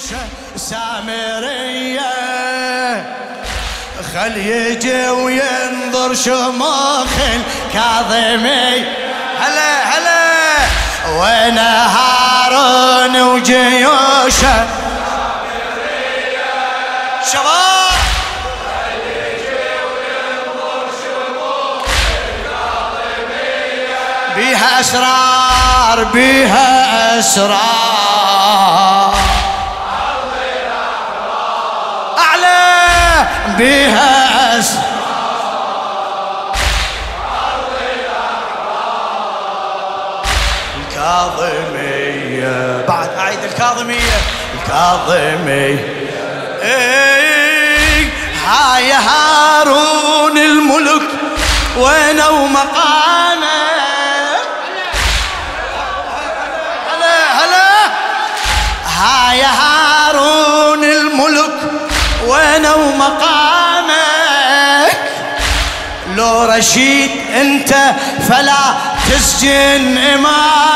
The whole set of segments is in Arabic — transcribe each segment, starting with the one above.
جيوشه سامرية؟ خل يجي وينظر شموخ الكاظمي هلا هلا. وين هارون وجيوشه؟ شباب! بيها أسرار بيها أسرار. اسرار الكاظمية. بعد أعيد الكاظمية. الكاظمية. إيه هاي هارون الملك. وين ومقامه هلا هلا هاي هارون وين ومقامك لو رشيد انت فلا تسجن امامك.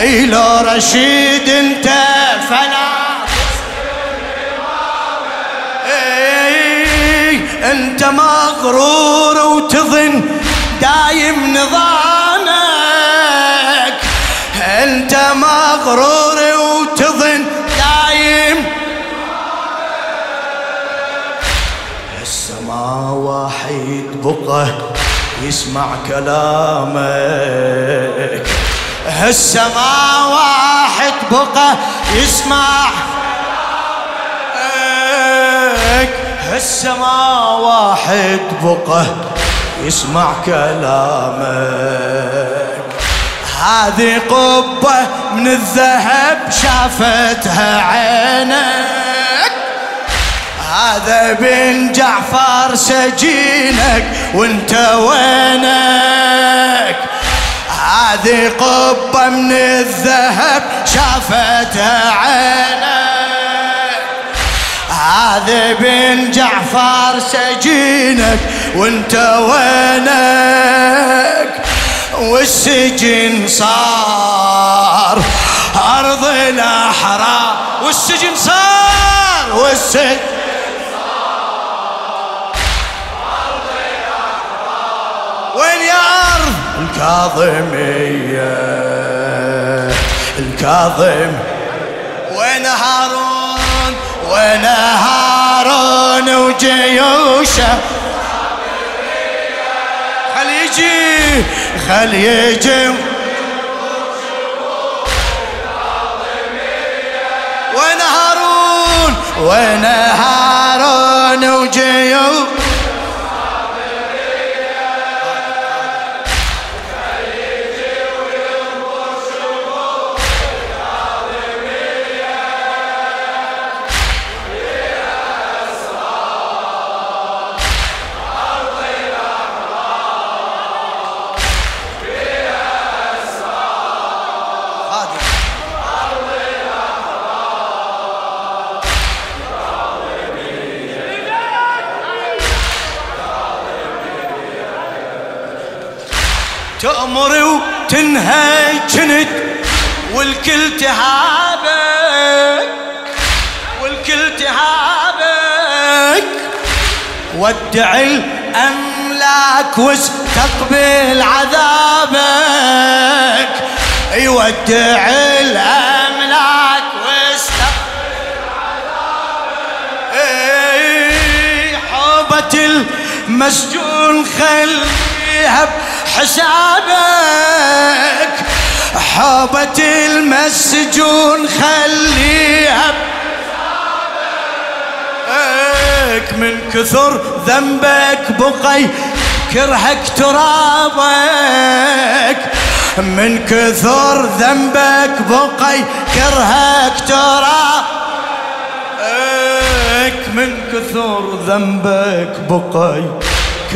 إي لو رشيد انت فلا انت مغرور وتظن دايم نظامك. انت مغرور السما واحد بقى يسمع كلامك. السما واحد بقى يسمع كلامك. السما واحد بقى يسمع كلامك. هذه قبة من الذهب شافتها عينك. هذا بن جعفر سجينك وانت وينك؟ هذه قبة من الذهب شافتها عينك. هذا بن جعفر سجينك وانت وينك؟ والسجن صار أرض الأحرار. والسجن صار والسجن أرض الكاظمية الكاظم. وين هارون؟ وين هارون وجيوشه؟ خل يجي خل يجي. وين هارون؟ وين هارون وجيوشه؟ وتنهى جند والكل تهابك والكل تهابك ودع الأملاك واستقبل عذابك. يودع الأملاك واستقبل عذابك. حوبة المسجون خليها بحسابك حوبة المسجون خليها بحسابك. من كثر ذنبك بقي كرهك ترابك. من كثر ذنبك بقي كرهك ترابك. من كثر ذنبك بقي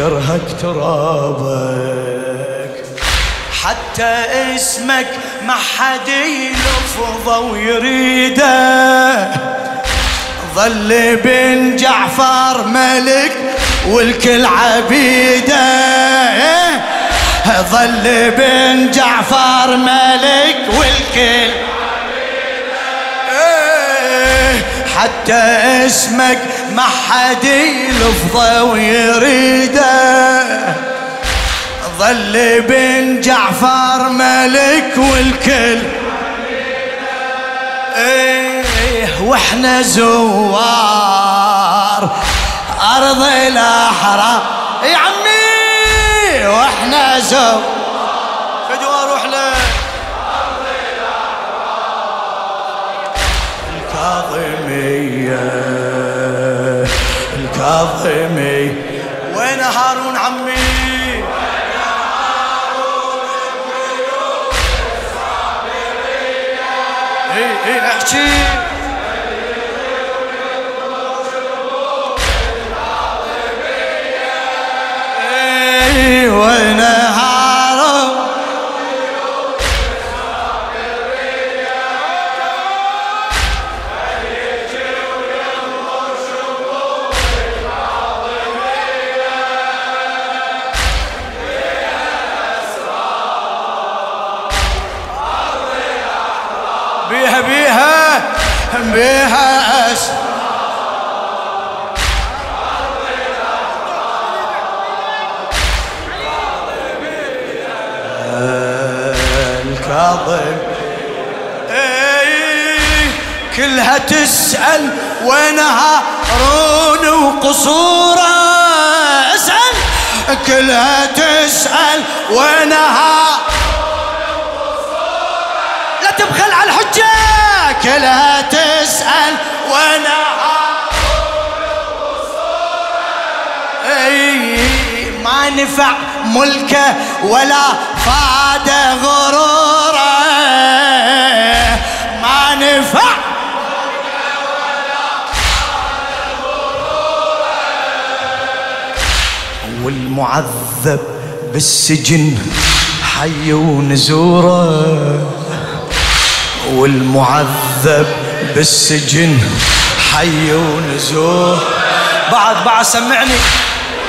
كرهك ترابك. حتى اسمك ما حد يلفظه ويريده ظل بن جعفر ملك والكل عبيده. ظل بن جعفر ملك والكل حتى اسمك ما حد يلفظه ويريده. ظل بن جعفر ملك والكل. إيه وإحنا زوار أرض الأحرار. يا عمي وإحنا زوار. الكاظمية وين هارون عمي؟ اي اي احكي بيها بيها بيها. أس الكاظم كلها تسأل وين هارون وقصورة. اسأل. كلها تسأل وين هارون تبخل على الحجة كلها تسأل وأنا أي ما نفع ملكه ولا فاد غروره ما نفع والمعذب بالسجن حي ونزوره. والمعذب بالسجن حي ونزور بعد بعد سمعني.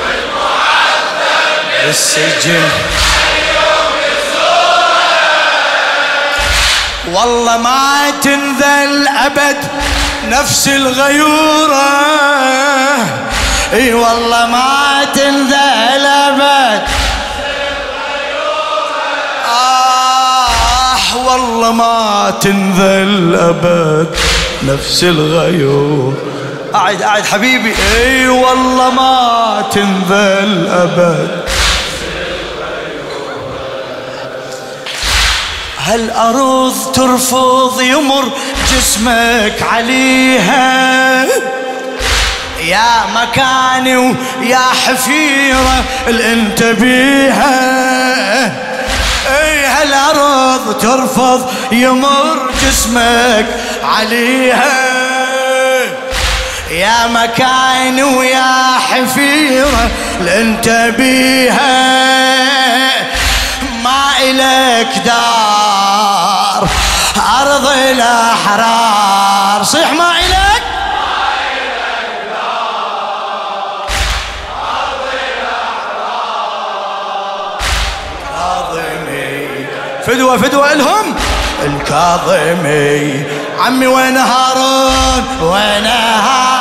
والمعذب بالسجن والله ما تنذل أبد نفس الغيورة. إي والله ما تنذل أبد والله ما تنذل أبد نفس الغيور أعد أعد حبيبي. إي والله ما تنذل أبد. هالأرض ترفض يمر جسمك عليها؟ يا مكاني ويا حفيرة اللي انت بيها. إي هالارض ترفض يمر جسمك عليها. يا مكان ويا حفيرة لانت بيها ما إلك دار أرض الأحرار صيح ما إلك فدوة فدوة لهم. الكاظمي عمي وين هارون؟ وين هارون؟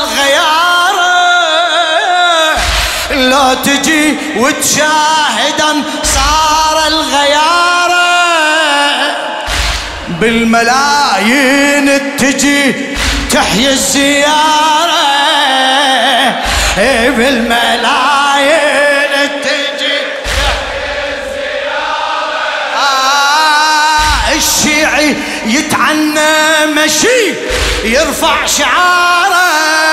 تجي وتشاهدا صار الغيارة بالملايين تجي تحيي الزيارة. إيه، بالملايين تجي تحيي الزيارة. آه الشيعي يتعنى مشي يرفع شعاره.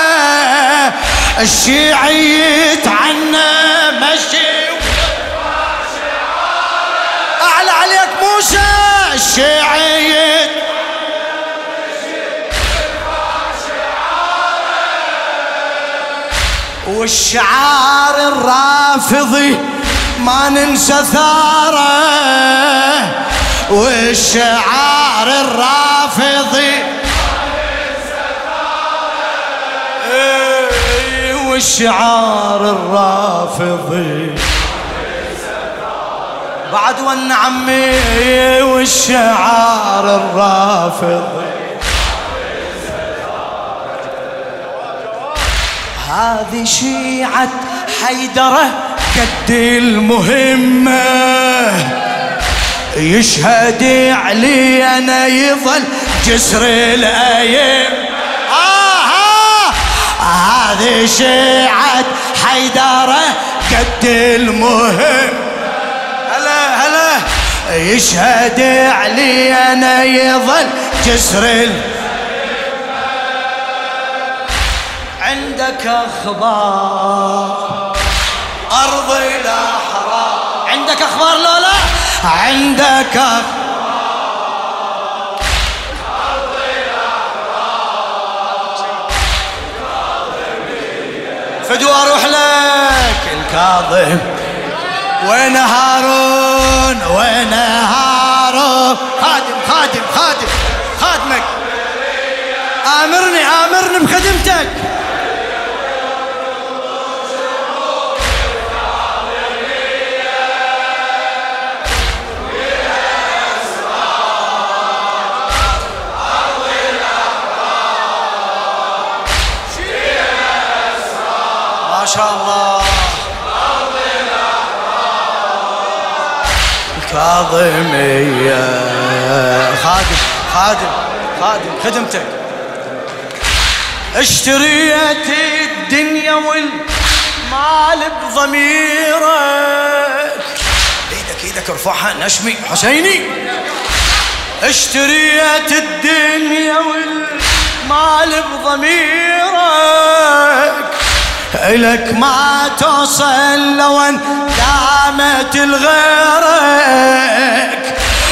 الشيعي يتعنى مشي. أعلى عليك موسى. الشيعي والشعار الرافضي ما ننسى ثاره. والشعار الرافضي والشعار الرافضي. بعد والنعمي والشعار الرافضي. هذه شيعة حيدرة قد المهمة يشهد علي أنا يظل جسر آه هذه شيعة حيدرة قد المهم. هلا هلا. يشهد علي أنا يظل جسر الأيم عندك أخبار أرض الاحرار عندك أخبار لولا؟ عندك أخبار فدو أروح لك. الكاظم. وين هارون؟ وين هارون؟ خادم خادم خادم خادمك. آمرني آمرني بخدمتك. الله. خادم خادم خادم خدمتك. اشتريت الدنيا والمال بضميرك. إيدك إيدك ارفعها نشمي حسيني. اشتريت الدنيا والمال بضميرك. إلك ما توصل لو دامت الغيرك.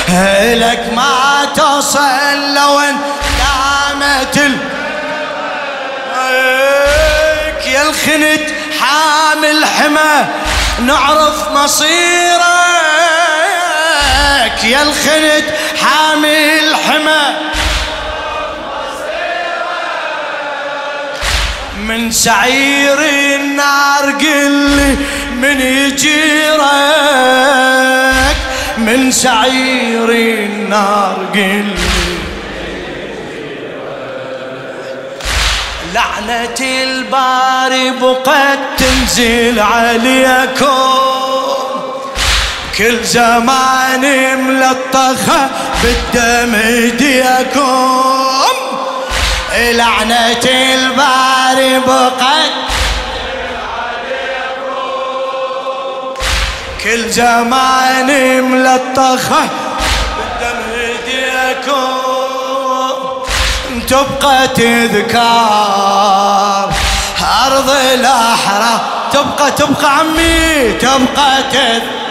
إلك ما توصل لو دامت ال... يا الخنت حامل حمى نعرف مصيرك. يا الخنت حامل حمى من سعير النار قل من يجيرك. من سعير النار قل لعنة الباري بقت تنزل عليكم. كل زمان ملطخة بالدم ايديكم لعنة الباري بقت كل زمان ملطخة بالدم هديكم تبقى تذكار. أرض الأحرار تبقى تبقى عمي تبقى تذكار.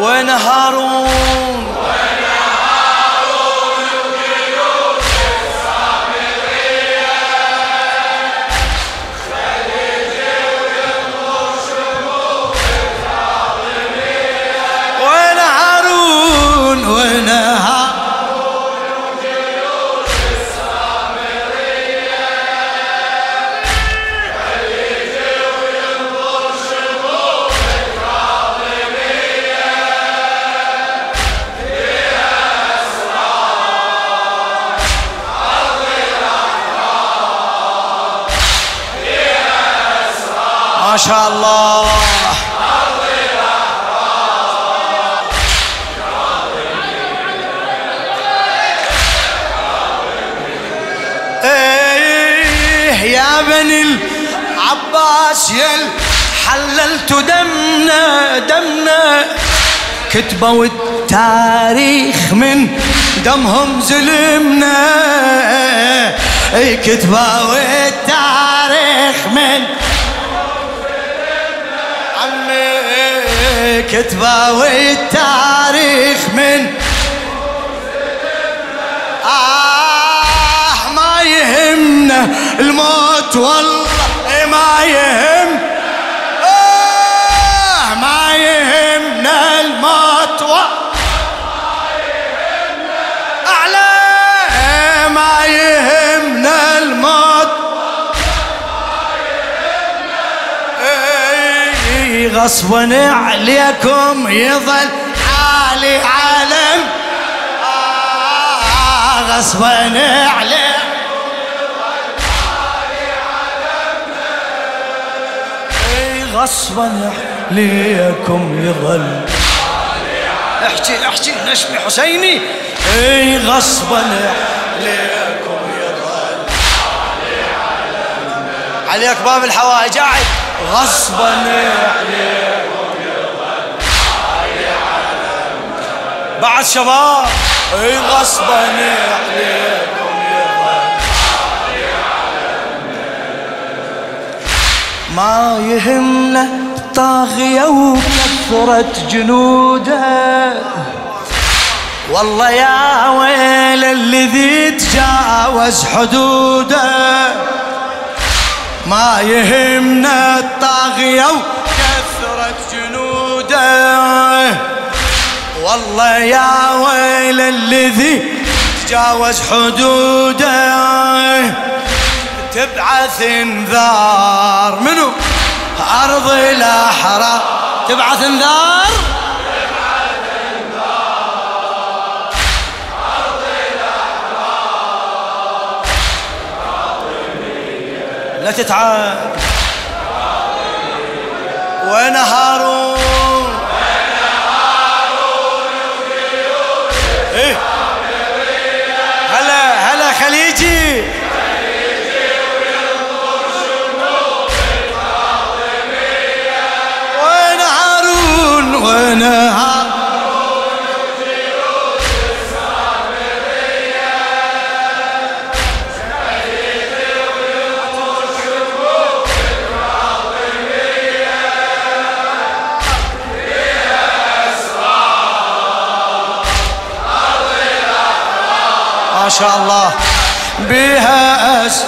وين هارون شاء الله إيه يا بني العباس يل حللت دمنا دمنا. كتبوا التاريخ من دمهم زلمنا كتبوا التاريخ من كتبوا التاريخ من آه ما يهمنا الموت والله ما يهم. آه ما يهمنا الموت أعلى ما يهمنا غصبا عليكم يظل عالي علم آه غصبا عليكم. غصبا عليكم يظل احكي احكي نشمي حسيني. إي غصبا عليكم يظل عليك باب الحوائج قاعد غصبا عليكم يظل بعد شباب إي غصبا عليكم ما يهمنا طاغية وكثرة جنوده. والله يا ويل الذي تجاوز حدوده. ما يهمنا الطاغية وكثرة جنوده. والله يا ويل الذي تجاوز حدوده. تبعث انذار منو؟ أرض الأحرار. تبعث انذار؟ لا تتعب. وين هارون. شاء الله. بها أس